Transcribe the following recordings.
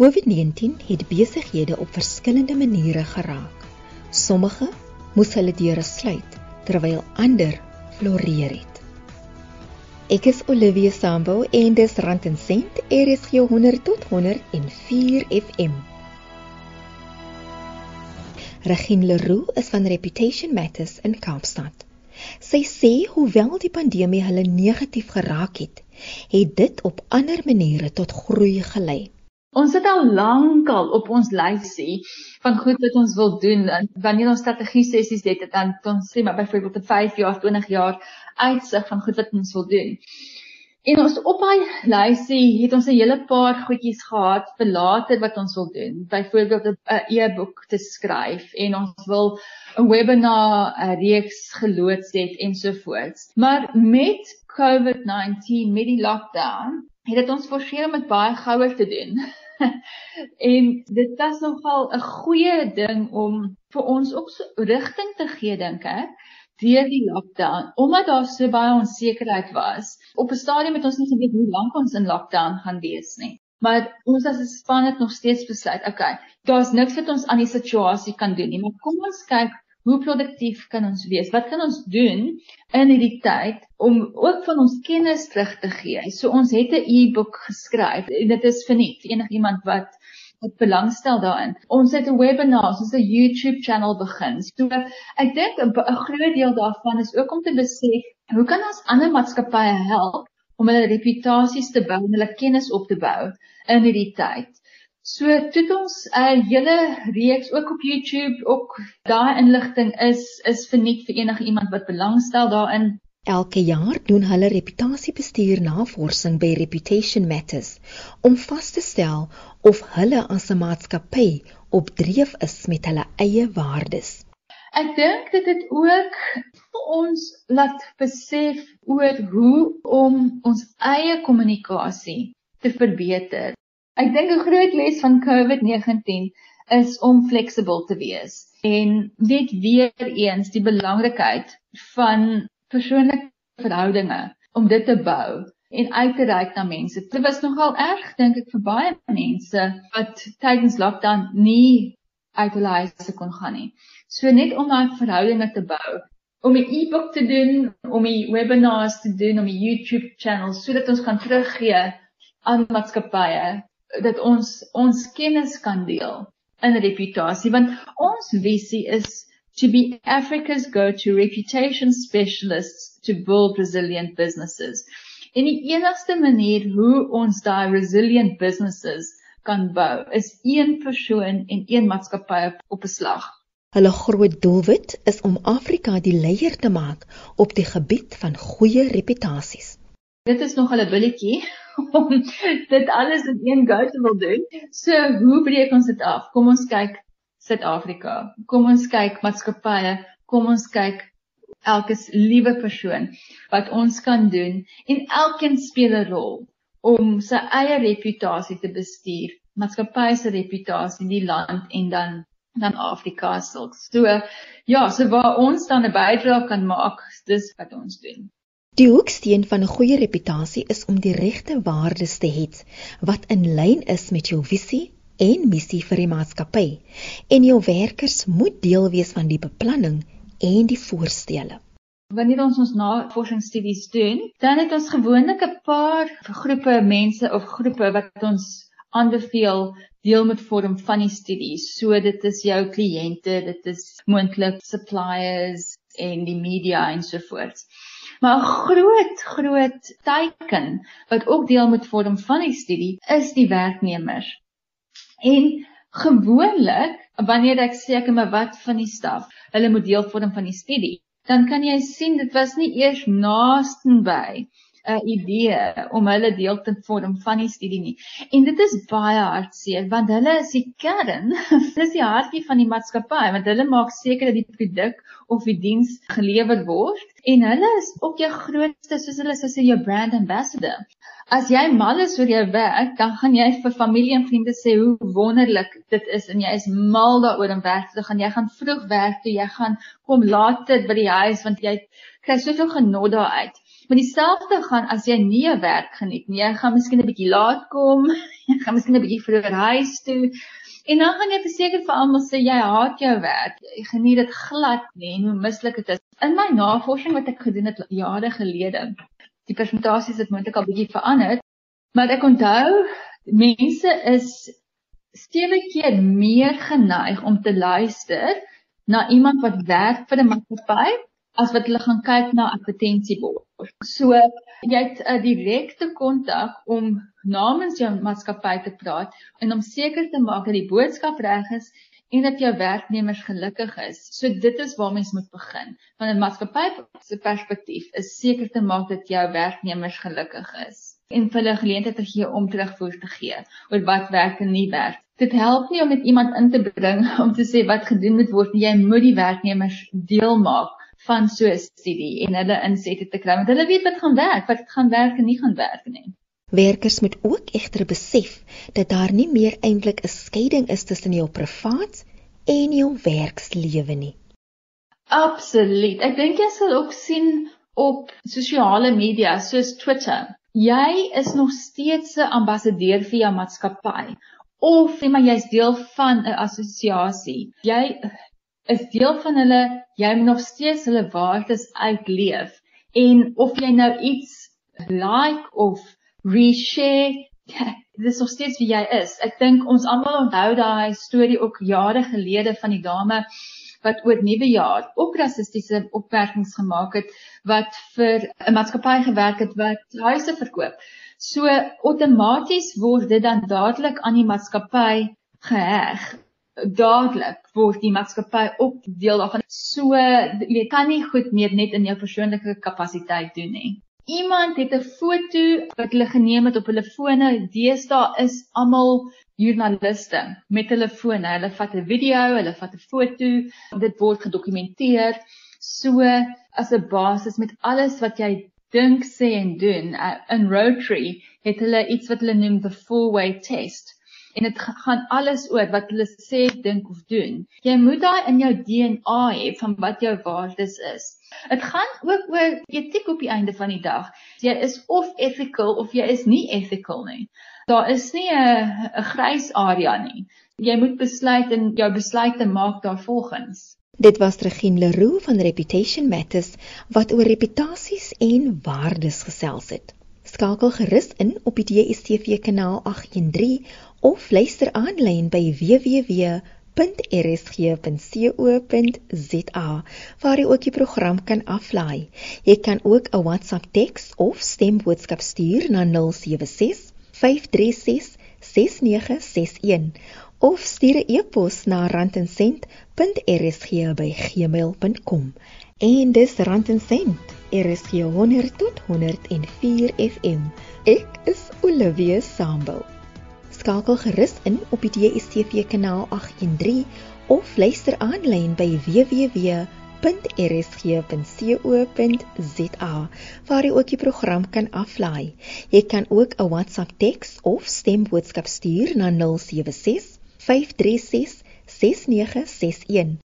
COVID-19 het besighede op verskillende maniere geraak. Sommige moes hulle deure sluit terwyl ander floreer het. Ek is Olivia Sambo en dis Rand en Sent RSG 100 tot 104 FM. Regine Leroux is van Reputation Matters in Kaapstad. Sy sê hoewel die pandemie hulle negatief geraak het, het dit op ander maniere tot groei gelei. Ons het al lankal op ons lysie van goed wat ons wil doen. Wanneer ons strategie sessies het, dan ons sê maar byvoorbeeld 'n 5 jaar, 20 jaar uitsig van goed wat ons wil doen. En ons op daai lysie het ons 'n hele paar goedjies gehad vir later wat ons wil doen. Byvoorbeeld 'n e-boek te skryf en ons wil 'n webinar reeks geloods het ensovoorts. Maar met COVID-19, met die lockdown, het dit ons forceer om dit baie gouer te doen. en dit was nogal 'n goeie ding om vir ons ook so rigting te gee dink ek deur die lockdown omdat daar so baie onsekerheid was. Op 'n stadium het ons nie geweet hoe lank ons in lockdown gaan wees nie. Maar ons as 'n span het nog steeds besluit, okay, daar's niks wat ons aan die situasie kan doen nie, maar kom ons kyk hoe produktief kan ons wees? Wat kan ons doen in hierdie tyd om ook van ons kennis terug te gee? So ons het 'n e-boek geskryf en dit is vir net enigiemand wat wat belangstel daarin. Ons het 'n webinar, ons het 'n YouTube channel begin. So ek dink 'n groot deel daarvan is ook om te besef hoe kan ons ander maatskappye help om hulle reputasies te bou en hulle kennis op te bou in hierdie tyd. So toe ons 'n uh, hele reeks ook op YouTube ook daai inligting is is verniet vir enige iemand wat belangstel daarin. Elke jaar doen hulle reputasiebestuur navorsing by Reputation Matters om vas te stel of hulle as 'n maatskappy op dreef is met hulle eie waardes. Ek dink dit het ook vir ons laat besef oor hoe om ons eie kommunikasie te verbeter. Ek dink 'n groot les van COVID-19 is om fleksibel te wees en net weer eens die belangrikheid van persoonlike verhoudinge om dit te bou en uit te reik na mense. Dit was nogal erg dink ek vir baie mense wat tydens lockdown nie uit hulle huise kon gaan nie. So net om daai verhoudinge te bou, om 'n e-book te doen, om 'n webinars te doen, om 'n YouTube channel sodat ons kan teruggee aan maatskappye dat ons ons kennis kan deel in reputasie want ons visie is to be Africa's go-to reputation specialists to build resilient businesses. En die enigste manier hoe ons daai resilient businesses kan bou is een persoon en een maatskappy op 'n slag. Hulle groot doelwit is om Afrika die leier te maak op die gebied van goeie reputasies. Dit is nog 'n billetjie om dit alles in een go te wil doen. So, hoe breek ons dit af? Kom ons kyk Suid-Afrika. Kom ons kyk maatskappye. Kom ons kyk elke liewe persoon wat ons kan doen en elkeen speel 'n rol om sy eie reputasie te bestuur, maatskappy se reputasie die land en dan dan Afrika self. So ja, so waar ons dan 'n bydrae kan maak, dis wat ons doen. Die hoeksteen van 'n goeie reputasie is om die regte waardes te hê wat in lyn is met jou visie en missie vir die maatskappy en jou werkers moet deel wees van die beplanning en die voorstelle. Wanneer ons ons navorsingsstudies doen, dan het ons gewoonlik 'n paar groepe mense of groepe wat ons aanbeveel deel met vorm van die studies. So dit is jou kliënte, dit is moontlik suppliers en die media ensovoorts. Maar 'n groot groot teken wat ook deel moet vorm van die studie is die werknemers. En gewoonlik wanneer ek ek maar wat van die staf, hulle moet deel vorm van die studie, dan kan jy sien dit was nie eers naastenby 'n idee om hulle deel te vorm van die studie nie. En dit is baie hartseer want hulle is die kern, dis die hartjie van die maatskappy want hulle maak seker dat die produk of die diens gelewer word en hulle is ook jou grootste soos hulle sê jou brand ambassador. As jy mal is oor jou werk, dan gaan jy vir familie en vriende sê hoe wonderlik dit is en jy is mal daaroor om werk te gaan. Jy gaan vroeg werk toe, jy gaan kom laat by die huis want jy kry soveel genot daaruit Maar dieselfde gaan as jy nie 'n werk geniet nie. Jy gaan miskien 'n bietjie laat kom, jy gaan miskien 'n bietjie vroeër huis toe. En dan gaan jy verseker vir almal sê jy haat jou werk. Jy geniet dit glad nie en hoe mislik dit is. In my navorsing wat ek gedoen het jare gelede, die persentasies het moontlik al bietjie verander, maar ek onthou mense is steeds keer meer geneig om te luister na iemand wat werk vir 'n maatskappy as wat hulle gaan kyk na advertensiebord. So jy het 'n direkte kontak om namens jou maatskappy te praat en om seker te maak dat die boodskap reg is en dat jou werknemers gelukkig is. So dit is waar mens moet begin. Van 'n maatskappy se perspektief is seker te maak dat jou werknemers gelukkig is en vir hulle geleentheid te gee om terugvoer te gee oor wat werk en nie werk. Dit help nie om met iemand in te bring om te sê wat gedoen moet word nie. Jy moet die werknemers deel maak van so 'n studie en hulle insette te kry want hulle weet wat gaan werk, wat gaan werk en nie gaan werk nie. Werkers moet ook egter besef dat daar nie meer eintlik 'n skeiding is tussen jou privaat en jou werkslewe nie. Absoluut. Ek dink jy sal ook sien op sosiale media soos Twitter. Jy is nog steeds 'n ambassadeur vir jou maatskappy of sê maar jy's deel van 'n assosiasie. Jy is deel van hulle, jy moet nog steeds hulle waardes uitleef. En of jy nou iets like of reshare, dit is nog steeds wie jy is. Ek dink ons almal onthou daai storie ook jare gelede van die dame wat oor nuwe jaar ook rassistiese opmerkings gemaak het wat vir 'n maatskappy gewerk het wat huise verkoop. So outomaties word dit dan dadelik aan die maatskappy geheg dadelik word die maatskappy ook deel daarvan. So jy kan nie goed meer net in jou persoonlike kapasiteit doen nie. Iemand het 'n foto wat hulle geneem het op hulle fone. Deesdae is almal joernaliste met hulle fone. Hulle vat 'n video, hulle vat 'n foto, dit word gedokumenteer. So as 'n basis met alles wat jy dink, sê en doen, uh, in Rotary het hulle iets wat hulle noem the four way test en dit gaan alles oor wat hulle sê, dink of doen. Jy moet daai in jou DNA hê van wat jou waardes is. Dit gaan ook oor etiek op die einde van die dag. Jy is of ethical of jy is nie ethical nie. Daar is nie 'n 'n grys area nie. Jy moet besluit en jou besluite maak daarvolgens. Dit was Regine Leroux van Reputation Matters wat oor reputasies en waardes gesels het. Skakel gerus in op die DSTV kanaal 813 of luister aanlyn by www.rsg.co.za waar jy ook die program kan aflaai. Jy kan ook 'n WhatsApp teks of stemboodskap stuur na 076 536 6961 of stuur 'n e-pos na randencent.rsg@gmail.com. En dis randencent. RSG 100 tot 104 FM. Ek is Olivia Sambul skakel gerus in op die DSTV kanaal 813 of luister aanlyn by www.rsg.co.za waar jy ook die program kan aflaai. Jy kan ook 'n WhatsApp teks of stemboodskap stuur na 076 536 6961.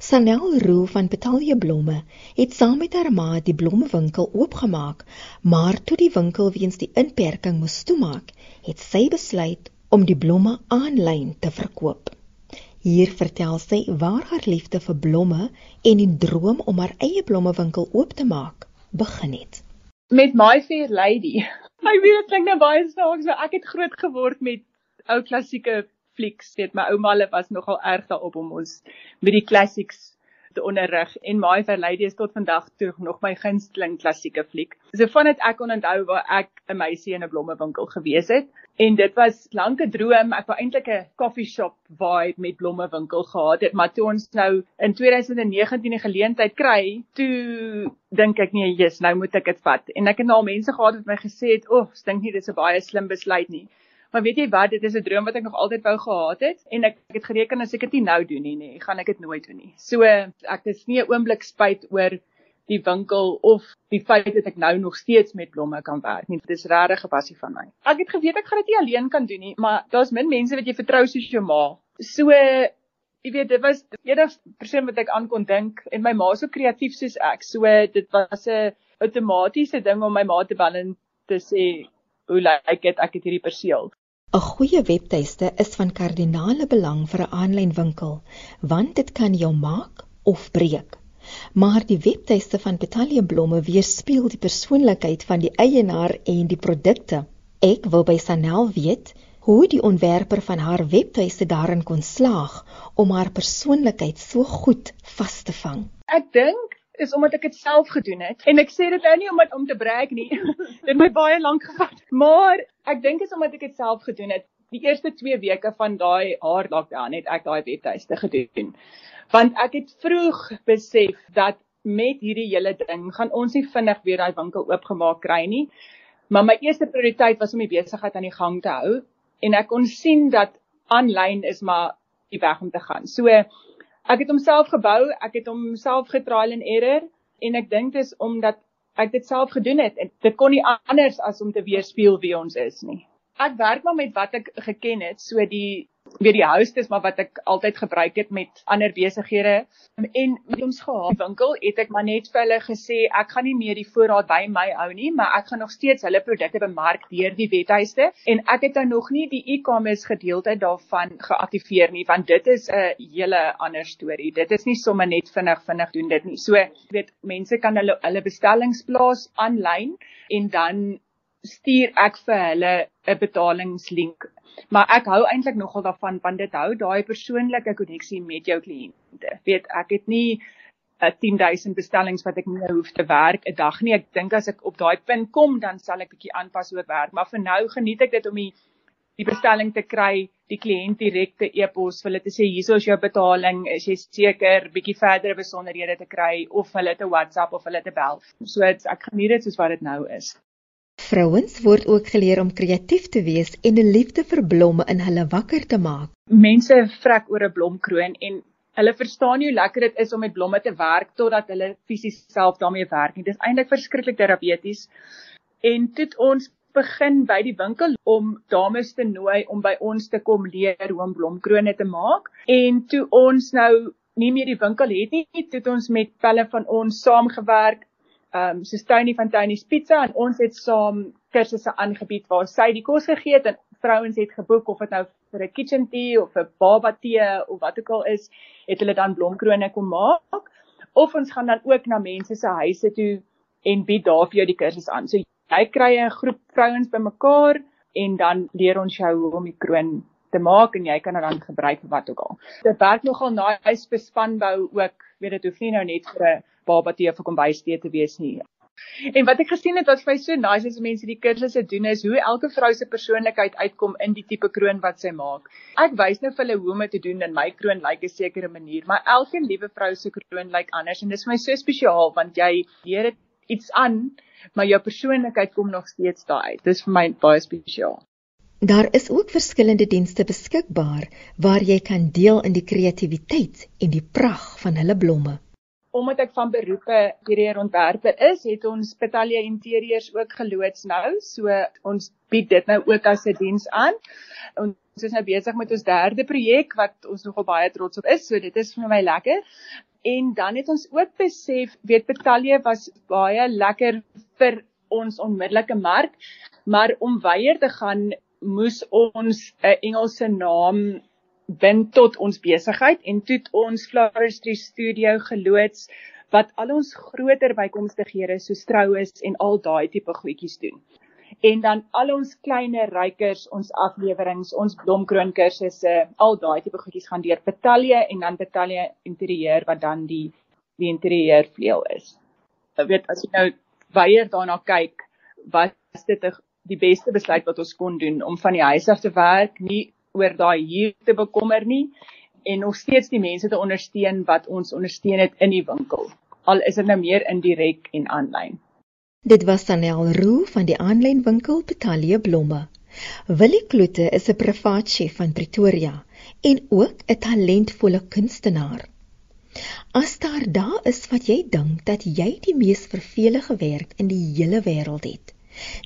Sanel Roo van Betalje Blomme het saam met haar ma die blommewinkel oopgemaak, maar toe die winkel weens die inperking moes toemaak, het sy besluit om die blomme aanlyn te verkoop. Hier vertel sy waar haar liefde vir blomme en die droom om haar eie blommewinkel oop te maak begin het. Met My Fair Lady. Ek weet dit klink nou baie snaaks, maar ek het groot geword met ou klassieke flieks. Weet my ouma was nogal erg daarop om ons met die classics te onderrig en My Fair Lady is tot vandag toe nog my gunsteling klassieke fliek. So vandat ek kon onthou waar ek 'n meisie in 'n blommewinkel gewees het en dit was lank 'n droom. Ek wou eintlik 'n coffee shop vibe met blommewinkel gehad het, maar toe ons nou in 2019 'n geleentheid kry, toe dink ek nee, jy's nou moet ek dit vat. En ek het nou al mense gehad wat my gesê het, "Oef, ek dink nie dis 'n baie slim besluit nie." Maar weet jy wat, dit is 'n droom wat ek nog altyd wou gehad het en ek het gereken as ek dit nie nou doen nie, nee, gaan ek dit nooit doen nie. So ek is nie 'n oomblik spyt oor die winkel of die feit dat ek nou nog steeds met blomme kan werk nie. Dit is regtig 'n passie van my. Ek het geweet ek gaan dit nie alleen kan doen nie, maar daar's min mense wat jy vertrou soos jou ma. So jy weet dit was die enigste persoon wat ek aan kon dink en my ma is so kreatief soos ek. So dit was 'n outomatiese ding om my ma te bel en te sê hoe lyk dit ek het hierdie perseel. 'n Goeie webtuiste is van kardinale belang vir 'n aanlyn winkel, want dit kan jou maak of breek. Maar die webtuiste van Betalie Blomme weerspieël die persoonlikheid van die eienaar en die produkte. Ek wil by Sanel weet hoe die ontwerper van haar webtuiste daarin kon slaag om haar persoonlikheid so goed vas te vang. Ek dink is omdat ek dit self gedoen het. En ek sê dit nou nie omdat om te brag nie. dit het my baie lank gevat. Maar ek dink is omdat ek dit self gedoen het. Die eerste 2 weke van daai haar lockdown het ek daai webtuiste gedoen. Want ek het vroeg besef dat met hierdie hele ding gaan ons nie vinnig weer daai winkel oopgemaak kry nie. Maar my eerste prioriteit was om die besigheid aan die gang te hou en ek kon sien dat aanlyn is maar die weg om te gaan. So ek het homself gebou, ek het homself getrial en error en ek dink dis omdat ek dit self gedoen het en dit kon nie anders as om te weerspieël wie ons is nie. Ek werk maar met wat ek geken het, so die weer die host is maar wat ek altyd gebruik het met ander besighede. En met ons gehad winkel het ek maar net vir hulle gesê ek gaan nie meer die voorraad by my hou nie maar ek gaan nog steeds hulle produkte bemark deur die webtuiste en ek het nou nog nie die e-commerce gedeelte daarvan geaktiveer nie want dit is 'n hele ander storie. Dit is nie sommer net vinnig vinnig doen dit nie. So weet mense kan hulle hulle bestellings plaas aanlyn en dan stuur ek vir hulle 'n betalingslink maar ek hou eintlik nogal daarvan want dit hou daai persoonlike koneksie met jou kliënte. Weet, ek het nie 'n uh, 10000 bestellings wat ek nie hoef te werk 'n dag nie. Ek dink as ek op daai punt kom, dan sal ek bietjie aanpas hoe ek werk, maar vir nou geniet ek dit om die die bestelling te kry, die kliënt direkte e-pos vir hulle te sê hierso is jou betaling, is jy seker bietjie verdere besonderhede te kry of hulle te WhatsApp of hulle te bel. So ek geniet dit soos wat dit nou is. Vrouens word ook geleer om kreatief te wees en 'n liefde vir blomme in hulle wakker te maak. Mense vrek oor 'n blomkroon en hulle verstaan nie hoe lekker dit is om met blomme te werk totdat hulle fisies self daarmee werk nie. Dit is eintlik verskriklik terapeuties. En toe ons begin by die winkel om dames te nooi om by ons te kom leer hoe om blomkrone te maak. En toe ons nou nie meer die winkel het nie, het ons met pelle van ons saamgewerk ehm um, soos Tony van Tony's Pizza en ons het saam kursusse aangebied waar sy die kos gegee het en vrouens het geboek of dit nou vir 'n kitchen tea of 'n baba tee of wat ook al is, het hulle dan blomkrone kom maak of ons gaan dan ook na mense se huise toe en bied daar vir jou die kursus aan. So jy kry 'n groep vrouens bymekaar en dan leer ons jou hoe om die kroon te maak en jy kan dit dan gebruik vir wat ook al. Dit werk nogal nice vir spanbou ook. Weet dit hoef nie nou net vir 'n baba tee of kombuis tee te wees nie. En wat ek gesien het wat vir my so nice is as mense die kursusse doen is hoe elke vrou se persoonlikheid uitkom in die tipe kroon wat sy maak. Ek wys nou vir hulle hoe om dit te doen en my kroon lyk 'n sekere manier, maar elke liewe vrou se kroon lyk anders en dit is vir my so spesiaal want jy leer dit iets aan, maar jou persoonlikheid kom nog steeds daar uit. Dis vir my baie spesiaal. Daar is ook verskillende dienste beskikbaar waar jy kan deel in die kreatiwiteit en die pragt van hulle blomme omdat ek van beroepe interieurontwerper is, het ons Betalia Interieurs ook geloods nou. So ons bied dit nou ook as 'n diens aan. Ons is nou besig met ons derde projek wat ons nogal baie trots op is. So dit is vir my lekker. En dan het ons ook besef, weet Betalia was baie lekker vir ons onmiddellike mark, maar om weier te gaan moes ons 'n Engelse naam bind tot ons besigheid en toe ons Floristry Studio geloods wat al ons groter bykomstighede soos troues en al daai tipe goedjies doen. En dan al ons kleiner rykers, ons afleweringe, ons blomkroon kursusse, al daai tipe goedjies gaan deur Betalie en dan Betalie interieur wat dan die die interieur vleuel is. Ek weet as jy nou weier daarna kyk, wat is dit die beste besluit wat ons kon doen om van die huis af te werk, nie oor daai huur te bekommer nie en nog steeds die mense te ondersteun wat ons ondersteun het in die winkel. Al is dit nou meer indirek en aanlyn. Dit was Sanel Roo van die aanlyn winkel Betalie Blomme. Willie Kloete is 'n privaat chef van Pretoria en ook 'n talentvolle kunstenaar. As daar daar is wat jy dink dat jy die mees vervelige werk in die hele wêreld het,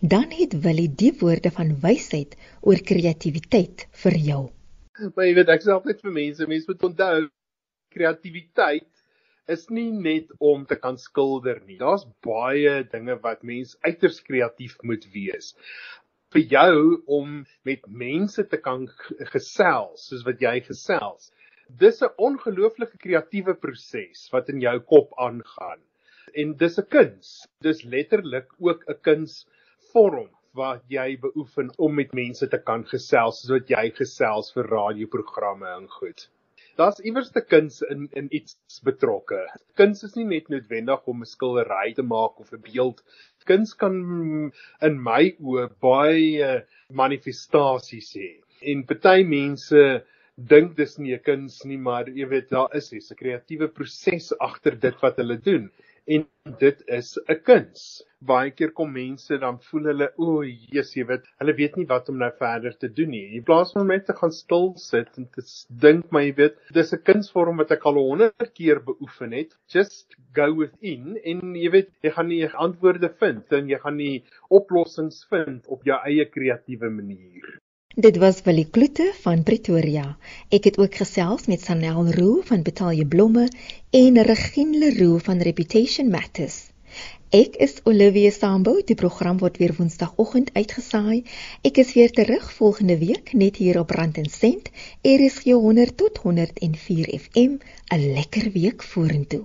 dan het Willie die woorde van wysheid oor kreatiwiteit vir jou. Maar jy weet ek sê altyd vir mense, mense moet onthou kreatiwiteit is nie net om te kan skilder nie. Daar's baie dinge wat mens uiters kreatief moet wees. Vir jou om met mense te kan gesels soos wat jy gesels. Dis 'n ongelooflike kreatiewe proses wat in jou kop aangaan. En dis 'n kuns. Dis letterlik ook 'n kunsvorm wat jy beoefen om met mense te kan gesels soos wat jy gesels vir radioprogramme en goed daar's iewers te kuns in in iets betrokke. Kuns is nie net noodwendig om 'n skildery te maak of 'n beeld. Kuns kan in my oë baie manifestasies hê. En party mense dink dis nie 'n kuns nie, maar jy weet daar is 'n kreatiewe proses agter dit wat hulle doen en dit is 'n kuns. Baie keer kom mense dan voel hulle, o, Jesus, jy weet, hulle weet nie wat om nou verder te doen nie. In plaas van net te gaan stil sit en te dink, maar jy weet, dis 'n kunsvorm wat ek al 100 keer beoefen het. Just go within en jy weet, jy gaan nie antwoorde vind en jy gaan nie oplossings vind op jou eie kreatiewe manier. Dit was Willie Kloete van Pretoria. Ek het ook gesels met Sanel Roo van Betalje Blomme en Regine Leroux van Reputation Matters. Ek is Olivia Sambo. Die program word weer Woensdagoggend uitgesaai. Ek is weer terug volgende week net hier op Rand en Sent. RSG 100 tot 104 FM. 'n Lekker week vorentoe.